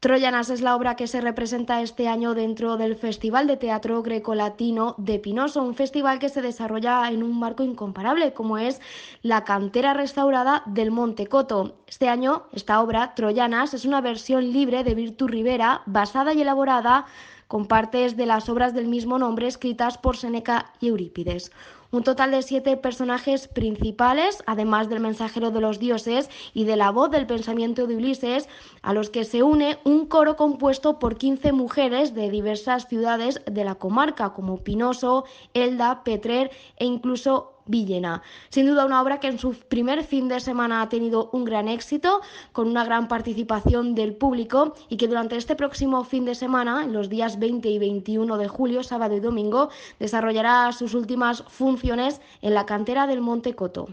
Troyanas es la obra que se representa este año dentro del Festival de Teatro Grecolatino de Pinoso, un festival que se desarrolla en un marco incomparable como es la cantera restaurada del Monte Coto. Este año, esta obra, Troyanas, es una versión libre de Virtu Rivera, basada y elaborada con partes de las obras del mismo nombre escritas por Seneca y Eurípides. Un total de siete personajes principales, además del mensajero de los dioses y de la voz del pensamiento de Ulises, a los que se une un coro compuesto por 15 mujeres de diversas ciudades de la comarca, como Pinoso, Elda, Petrer e incluso Villena. Sin duda una obra que en su primer fin de semana ha tenido un gran éxito, con una gran participación del público y que durante este próximo fin de semana, en los días 20 y 21 de julio, sábado y domingo, desarrollará sus últimas funciones en la cantera del Monte Coto.